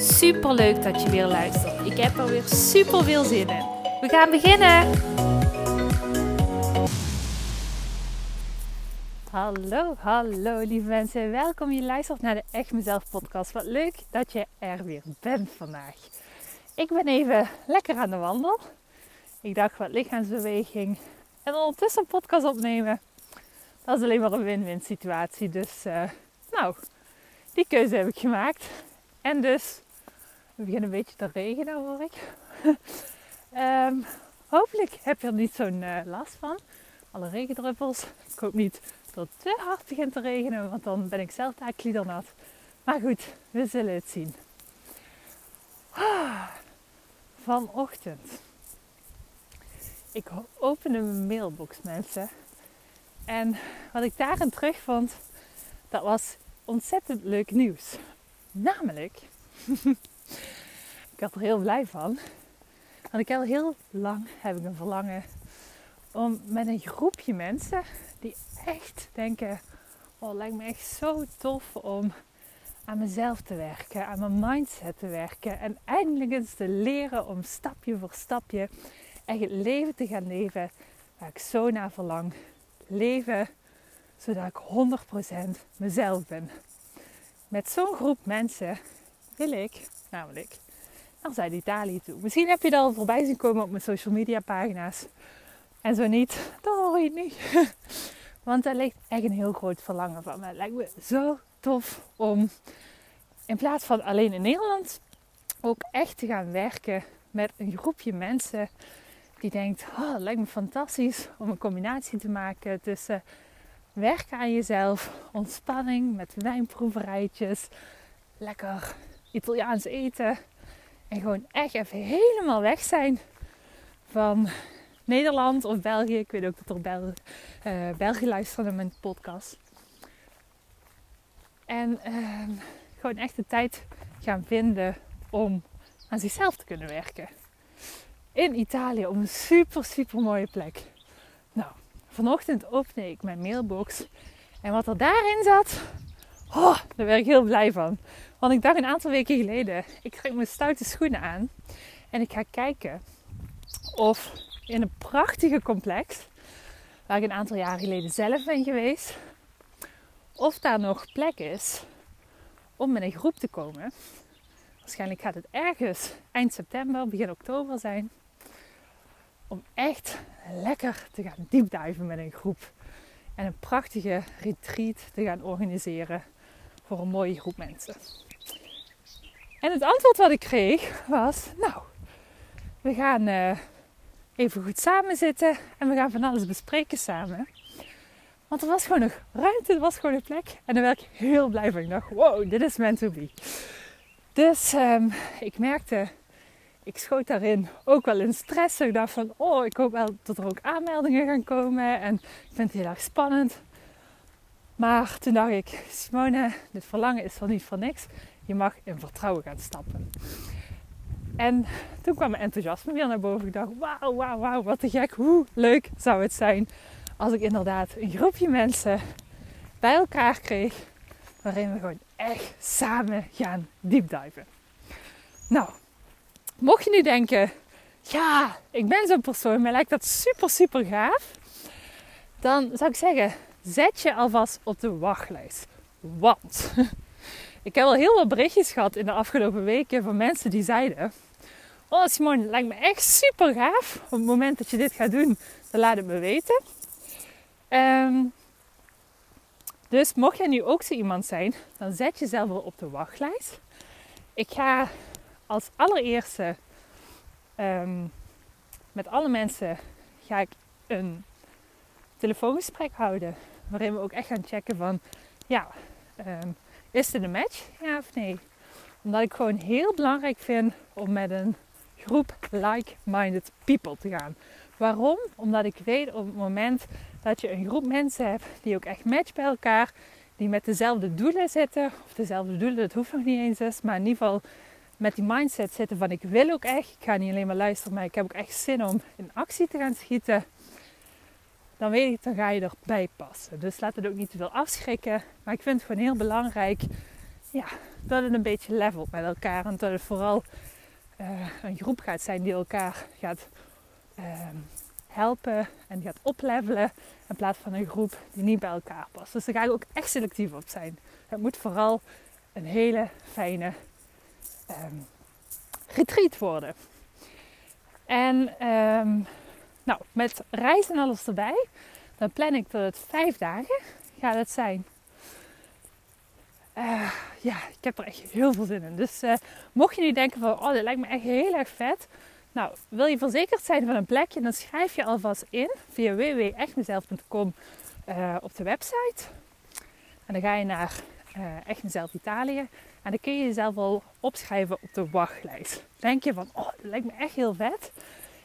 Super leuk dat je weer luistert. Ik heb er weer super veel zin in. We gaan beginnen. Hallo, hallo lieve mensen. Welkom je luistert naar de Echt Mezelf podcast. Wat leuk dat je er weer bent vandaag. Ik ben even lekker aan de wandel. Ik dacht wat lichaamsbeweging en ondertussen podcast opnemen. Dat is alleen maar een win-win situatie. Dus uh, nou, die keuze heb ik gemaakt. En dus het begint een beetje te regenen hoor ik. um, hopelijk heb je er niet zo'n uh, last van. Alle regendruppels. Ik hoop niet dat het te hard begint te regenen, want dan ben ik zelf daar kliedernat. Maar goed, we zullen het zien. Ah, vanochtend. Ik opende mijn mailbox, mensen. En wat ik daarin terug vond, dat was ontzettend leuk nieuws. Namelijk, ik had er heel blij van. Want ik heb al heel lang heb ik een verlangen om met een groepje mensen die echt denken: Oh, lijkt me echt zo tof om aan mezelf te werken, aan mijn mindset te werken. En eindelijk eens te leren om stapje voor stapje echt het leven te gaan leven waar ik zo naar verlang. Leven zodat ik 100% mezelf ben. Met zo'n groep mensen wil ik namelijk naar Zuid-Italië toe. Misschien heb je dat al voorbij zien komen op mijn social media pagina's. En zo niet, dan hoor je het niet. Want daar ligt echt een heel groot verlangen van me. Het lijkt me zo tof om in plaats van alleen in Nederland ook echt te gaan werken met een groepje mensen die denkt: oh, het lijkt me fantastisch om een combinatie te maken tussen werken aan jezelf, ontspanning met wijnproeverijtjes, lekker Italiaans eten en gewoon echt even helemaal weg zijn van Nederland of België. Ik weet ook dat er Bel uh, België luisteren naar mijn podcast. En uh, gewoon echt de tijd gaan vinden om aan zichzelf te kunnen werken. In Italië op een super, super mooie plek. Nou, vanochtend opende ik mijn mailbox. En wat er daarin zat, oh, daar ben ik heel blij van. Want ik dacht een aantal weken geleden, ik trek mijn stoute schoenen aan. En ik ga kijken of in een prachtige complex, waar ik een aantal jaar geleden zelf ben geweest, of daar nog plek is om met een groep te komen. Waarschijnlijk gaat het ergens eind september, begin oktober zijn. Om echt lekker te gaan diepduiven met een groep. En een prachtige retreat te gaan organiseren voor een mooie groep mensen. En het antwoord wat ik kreeg was: Nou, we gaan uh, even goed samen zitten en we gaan van alles bespreken samen. Want er was gewoon nog ruimte, er was gewoon een plek. En daar werd ik heel blij van. Ik dacht: Wow, dit is meant to be. Dus um, ik merkte, ik schoot daarin ook wel in stress. Ik dacht van: Oh, ik hoop wel dat er ook aanmeldingen gaan komen. En ik vind het heel erg spannend. Maar toen dacht ik, Simone, dit verlangen is wel niet voor niks. Je mag in vertrouwen gaan stappen. En toen kwam mijn enthousiasme weer naar boven. Ik dacht, wauw, wauw, wauw, wat te gek. Hoe leuk zou het zijn als ik inderdaad een groepje mensen bij elkaar kreeg. Waarin we gewoon echt samen gaan diepduiven. Nou, mocht je nu denken, ja, ik ben zo'n persoon, mij lijkt dat super, super gaaf. Dan zou ik zeggen, zet je alvast op de wachtlijst. Want ik heb al heel wat berichtjes gehad in de afgelopen weken van mensen die zeiden: Oh Simone, het lijkt me echt super gaaf. Op het moment dat je dit gaat doen, dan laat het me weten. Um, dus mocht jij nu ook zo iemand zijn, dan zet jezelf wel op de wachtlijst. Ik ga als allereerste um, met alle mensen ga ik een telefoongesprek houden. Waarin we ook echt gaan checken van, ja, um, is dit een match? Ja of nee? Omdat ik gewoon heel belangrijk vind om met een groep like-minded people te gaan. Waarom? Omdat ik weet op het moment dat je een groep mensen hebt die ook echt matchen bij elkaar, die met dezelfde doelen zitten, of dezelfde doelen, dat hoeft nog niet eens, maar in ieder geval met die mindset zitten van ik wil ook echt, ik ga niet alleen maar luisteren, maar ik heb ook echt zin om in actie te gaan schieten, dan weet ik, dan ga je erbij passen. Dus laat het ook niet te veel afschrikken. Maar ik vind het gewoon heel belangrijk ja, dat het een beetje levelt met elkaar. En dat het vooral uh, een groep gaat zijn die elkaar gaat uh, helpen en gaat oplevelen. In plaats van een groep die niet bij elkaar past. Dus daar ga ik ook echt selectief op zijn. Het moet vooral een hele fijne um, retreat worden. En um, nou, met reis en alles erbij, dan plan ik dat het vijf dagen gaat zijn. Uh, ja, ik heb er echt heel veel zin in. Dus uh, mocht je nu denken van, oh, dit lijkt me echt heel erg vet. Nou, wil je verzekerd zijn van een plekje, dan schrijf je alvast in via www.echtmezelf.com uh, op de website. En dan ga je naar Echt Mezelf Italië. En dan kun je jezelf al opschrijven op de wachtlijst. Denk je van, oh, dat lijkt me echt heel vet.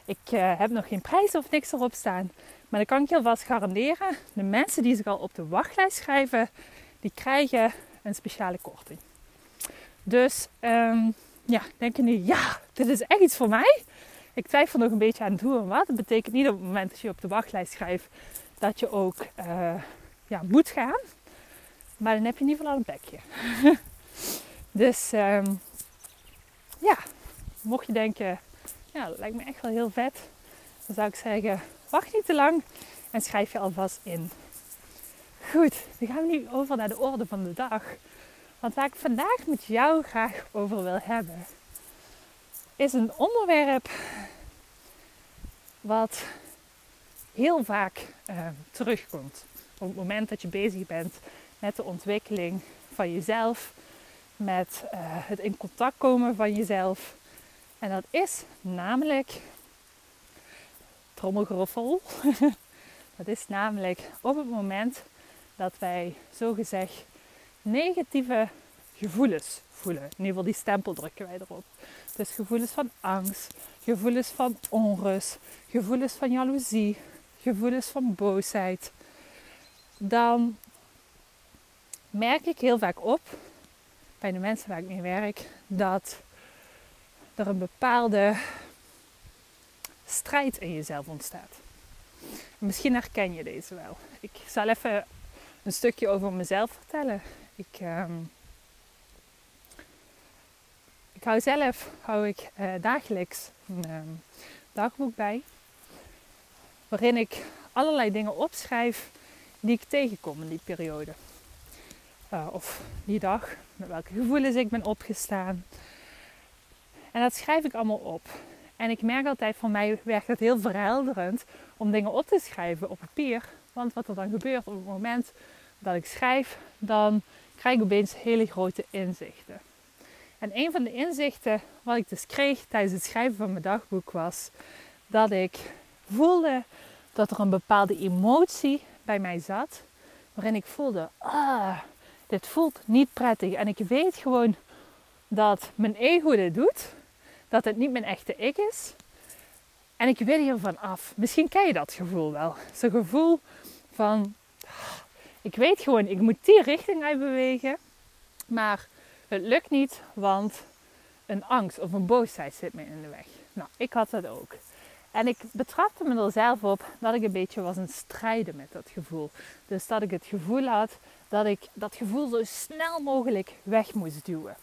Ik uh, heb nog geen prijs of niks erop staan. Maar dan kan ik je alvast garanderen. De mensen die zich al op de wachtlijst schrijven, die krijgen een speciale korting. Dus um, ja, denk je nu, ja, dit is echt iets voor mij. Ik twijfel nog een beetje aan hoe en wat. Dat betekent niet op het moment dat je op de wachtlijst schrijft dat je ook uh, ja, moet gaan. Maar dan heb je in ieder geval al een plekje. dus um, ja, mocht je denken, ja, dat lijkt me echt wel heel vet. Dan zou ik zeggen, wacht niet te lang en schrijf je alvast in. Goed, dan gaan we nu over naar de orde van de dag. Want waar ik vandaag met jou graag over wil hebben, is een onderwerp wat heel vaak uh, terugkomt. Op het moment dat je bezig bent met de ontwikkeling van jezelf, met uh, het in contact komen van jezelf. En dat is namelijk, trommelgeroffel, dat is namelijk op het moment dat wij zogezegd negatieve gevoelens voelen. In ieder geval die stempel drukken wij erop. Dus gevoelens van angst, gevoelens van onrust, gevoelens van jaloezie, gevoelens van boosheid. Dan merk ik heel vaak op bij de mensen waar ik mee werk dat er een bepaalde strijd in jezelf ontstaat. Misschien herken je deze wel. Ik zal even een stukje over mezelf vertellen. Ik, um, ik hou zelf hou ik, uh, dagelijks een um, dagboek bij. Waarin ik allerlei dingen opschrijf die ik tegenkom in die periode. Uh, of die dag, met welke gevoelens ik ben opgestaan. En dat schrijf ik allemaal op. En ik merk altijd van mij werkt het heel verhelderend om dingen op te schrijven op papier. Want wat er dan gebeurt op het moment dat ik schrijf, dan krijg ik opeens hele grote inzichten. En een van de inzichten wat ik dus kreeg tijdens het schrijven van mijn dagboek was dat ik voelde dat er een bepaalde emotie bij mij zat. Waarin ik voelde, ah, dit voelt niet prettig. En ik weet gewoon dat mijn ego dit doet. Dat het niet mijn echte ik is. En ik wil hiervan af. Misschien ken je dat gevoel wel. Zo'n gevoel van, ik weet gewoon, ik moet die richting uit bewegen. Maar het lukt niet, want een angst of een boosheid zit me in de weg. Nou, ik had dat ook. En ik betrapte me er zelf op dat ik een beetje was aan strijden met dat gevoel. Dus dat ik het gevoel had dat ik dat gevoel zo snel mogelijk weg moest duwen.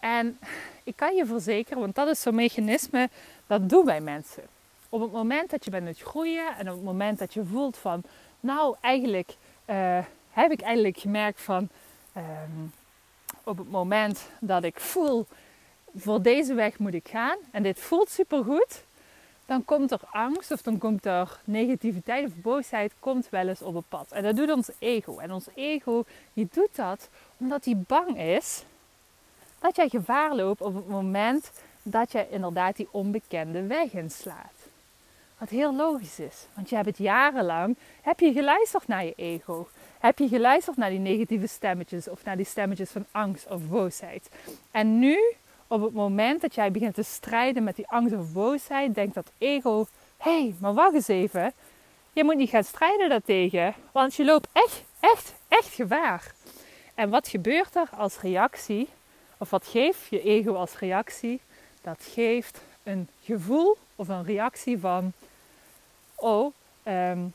En ik kan je verzekeren, want dat is zo'n mechanisme dat doen wij mensen. Op het moment dat je bent het groeien en op het moment dat je voelt van, nou eigenlijk uh, heb ik eigenlijk gemerkt van, um, op het moment dat ik voel, voor deze weg moet ik gaan en dit voelt supergoed, dan komt er angst of dan komt er negativiteit of boosheid komt wel eens op het pad. En dat doet ons ego. En ons ego die doet dat omdat hij bang is dat jij gevaar loopt op het moment dat je inderdaad die onbekende weg inslaat. Wat heel logisch is, want je hebt het jarenlang heb je geluisterd naar je ego. Heb je geluisterd naar die negatieve stemmetjes of naar die stemmetjes van angst of boosheid? En nu, op het moment dat jij begint te strijden met die angst of boosheid, denkt dat ego: hé, hey, maar wacht eens even. Je moet niet gaan strijden daartegen, want je loopt echt, echt, echt gevaar. En wat gebeurt er als reactie? Of wat geeft je ego als reactie? Dat geeft een gevoel of een reactie van: oh, um,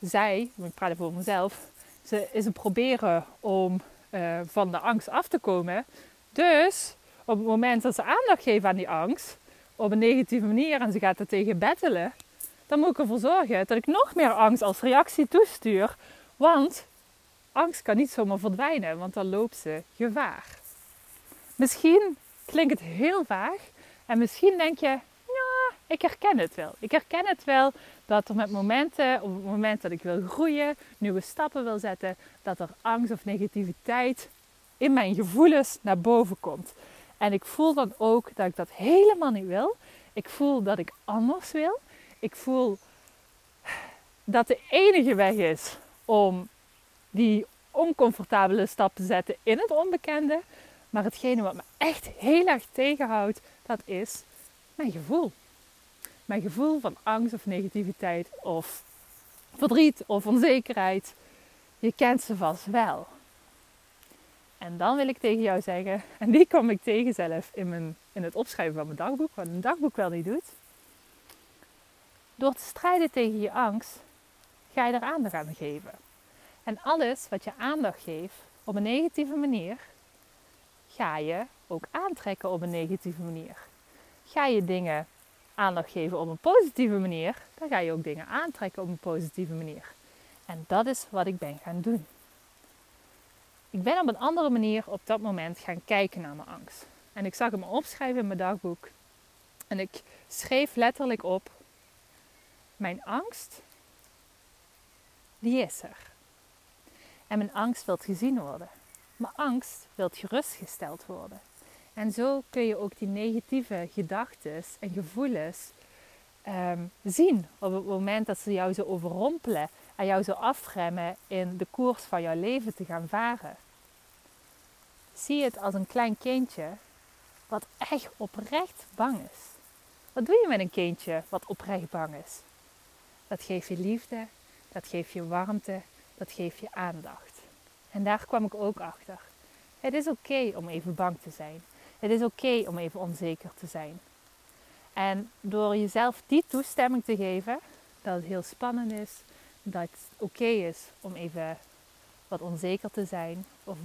zij, ik praat even over mezelf, ze is een proberen om uh, van de angst af te komen. Dus op het moment dat ze aandacht geeft aan die angst, op een negatieve manier en ze gaat er tegen bettelen, dan moet ik ervoor zorgen dat ik nog meer angst als reactie toestuur. Want angst kan niet zomaar verdwijnen, want dan loopt ze gevaar. Misschien klinkt het heel vaag en misschien denk je, ja, ik herken het wel. Ik herken het wel dat er met momenten, op het moment dat ik wil groeien, nieuwe stappen wil zetten, dat er angst of negativiteit in mijn gevoelens naar boven komt. En ik voel dan ook dat ik dat helemaal niet wil. Ik voel dat ik anders wil. Ik voel dat de enige weg is om die oncomfortabele stap te zetten in het onbekende. Maar hetgene wat me echt heel erg tegenhoudt, dat is mijn gevoel. Mijn gevoel van angst of negativiteit of verdriet of onzekerheid. Je kent ze vast wel. En dan wil ik tegen jou zeggen, en die kom ik tegen zelf in, mijn, in het opschrijven van mijn dagboek, wat een dagboek wel niet doet. Door te strijden tegen je angst, ga je er aandacht aan geven. En alles wat je aandacht geeft op een negatieve manier, ga je ook aantrekken op een negatieve manier. Ga je dingen aandacht geven op een positieve manier, dan ga je ook dingen aantrekken op een positieve manier. En dat is wat ik ben gaan doen. Ik ben op een andere manier op dat moment gaan kijken naar mijn angst. En ik zag hem opschrijven in mijn dagboek. En ik schreef letterlijk op: Mijn angst, die is er. En mijn angst wil gezien worden. Mijn angst wil gerustgesteld worden. En zo kun je ook die negatieve gedachten en gevoelens ehm, zien op het moment dat ze jou zo overrompelen en jou zo afremmen in de koers van jouw leven te gaan varen. Zie het als een klein kindje wat echt oprecht bang is. Wat doe je met een kindje wat oprecht bang is? Dat geeft je liefde, dat geeft je warmte, dat geeft je aandacht. En daar kwam ik ook achter. Het is oké om even bang te zijn. Het is oké om even onzeker te zijn. En door jezelf die toestemming te geven, dat het heel spannend is, dat het oké is om even wat onzeker te zijn, of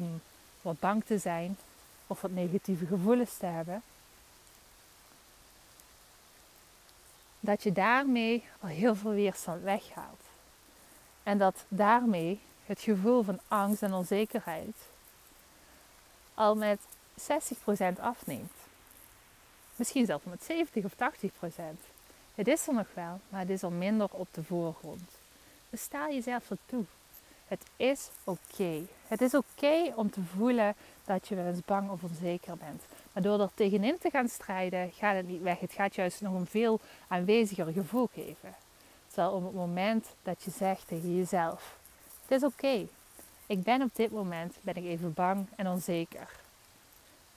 wat bang te zijn, of wat negatieve gevoelens te hebben, dat je daarmee al heel veel weerstand weghaalt. En dat daarmee het gevoel van angst en onzekerheid al met 60% afneemt. Misschien zelfs met 70 of 80%. Het is er nog wel, maar het is al minder op de voorgrond. Dus sta jezelf er toe. Het is oké. Het is oké om te voelen dat je wel eens bang of onzeker bent. Maar door er tegenin te gaan strijden, gaat het niet weg. Het gaat juist nog een veel aanweziger gevoel geven. Terwijl op het moment dat je zegt tegen jezelf: Het is oké. Ik ben op dit moment ben ik even bang en onzeker.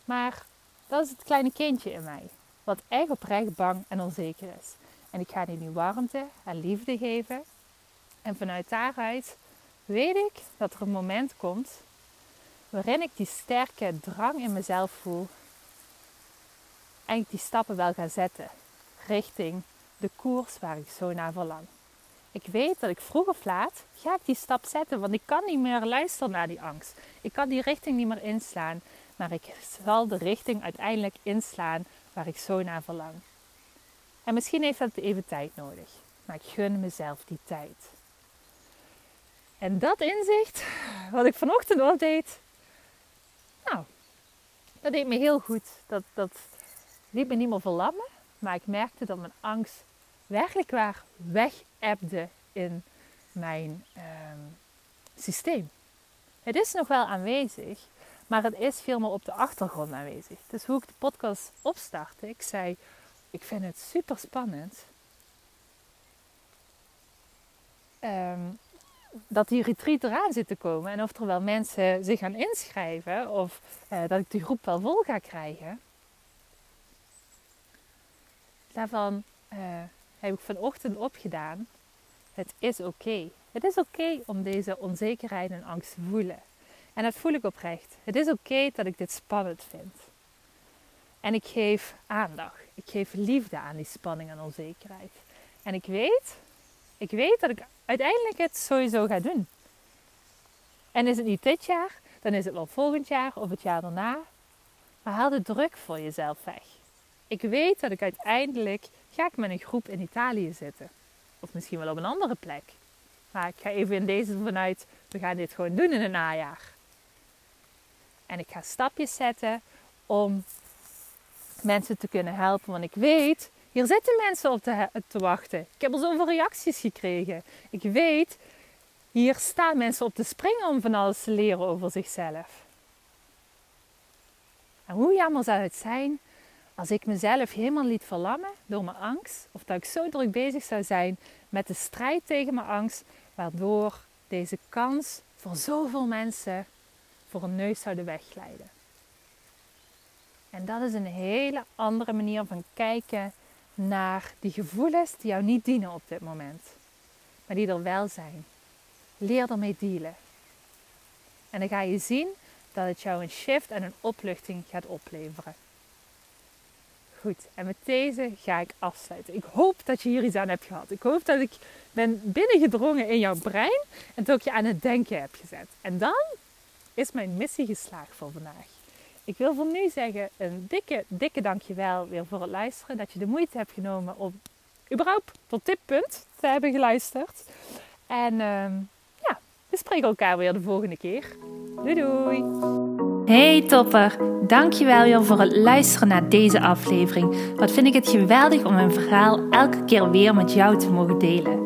Maar dat is het kleine kindje in mij, wat echt oprecht bang en onzeker is. En ik ga die nu warmte en liefde geven. En vanuit daaruit weet ik dat er een moment komt waarin ik die sterke drang in mezelf voel. En ik die stappen wel ga zetten richting de koers waar ik zo naar verlang. Ik weet dat ik vroeg of laat ga ik die stap zetten, want ik kan niet meer luisteren naar die angst. Ik kan die richting niet meer inslaan, maar ik zal de richting uiteindelijk inslaan waar ik zo naar verlang. En misschien heeft dat even tijd nodig, maar ik gun mezelf die tijd. En dat inzicht, wat ik vanochtend al deed, nou, dat deed me heel goed. Dat, dat liet me niet meer verlammen, maar ik merkte dat mijn angst werkelijk waar weg in mijn ehm, systeem. Het is nog wel aanwezig, maar het is veel meer op de achtergrond aanwezig. Dus hoe ik de podcast opstartte, ik zei, ik vind het super spannend. Ehm, dat die retreat eraan zit te komen en of er wel mensen zich gaan inschrijven of uh, dat ik die groep wel vol ga krijgen. Daarvan uh, heb ik vanochtend opgedaan. Het is oké. Het is oké om deze onzekerheid en angst te voelen. En dat voel ik oprecht. Het is oké dat ik dit spannend vind. En ik geef aandacht. Ik geef liefde aan die spanning en onzekerheid. En ik weet, ik weet dat ik uiteindelijk het sowieso ga doen. En is het niet dit jaar, dan is het wel volgend jaar of het jaar daarna. Maar haal de druk voor jezelf weg. Ik weet dat ik uiteindelijk ga ik met een groep in Italië zitten. Of misschien wel op een andere plek. Maar ik ga even in deze vanuit, we gaan dit gewoon doen in het najaar. En ik ga stapjes zetten om mensen te kunnen helpen. Want ik weet, hier zitten mensen op te, te wachten. Ik heb al zoveel reacties gekregen. Ik weet, hier staan mensen op te springen om van alles te leren over zichzelf. En hoe jammer zou het zijn als ik mezelf helemaal liet verlammen door mijn angst, of dat ik zo druk bezig zou zijn met de strijd tegen mijn angst, waardoor deze kans voor zoveel mensen voor een neus zouden wegglijden. En dat is een hele andere manier van kijken naar die gevoelens die jou niet dienen op dit moment, maar die er wel zijn. Leer ermee dealen. En dan ga je zien dat het jou een shift en een opluchting gaat opleveren. Goed, en met deze ga ik afsluiten. Ik hoop dat je hier iets aan hebt gehad. Ik hoop dat ik ben binnengedrongen in jouw brein en dat ik je aan het denken heb gezet. En dan is mijn missie geslaagd voor vandaag. Ik wil voor nu zeggen een dikke, dikke dankjewel weer voor het luisteren. Dat je de moeite hebt genomen om überhaupt tot dit punt te hebben geluisterd. En uh, ja, we spreken elkaar weer de volgende keer. Doei doei! Hey topper, dankjewel weer voor het luisteren naar deze aflevering. Wat vind ik het geweldig om mijn verhaal elke keer weer met jou te mogen delen.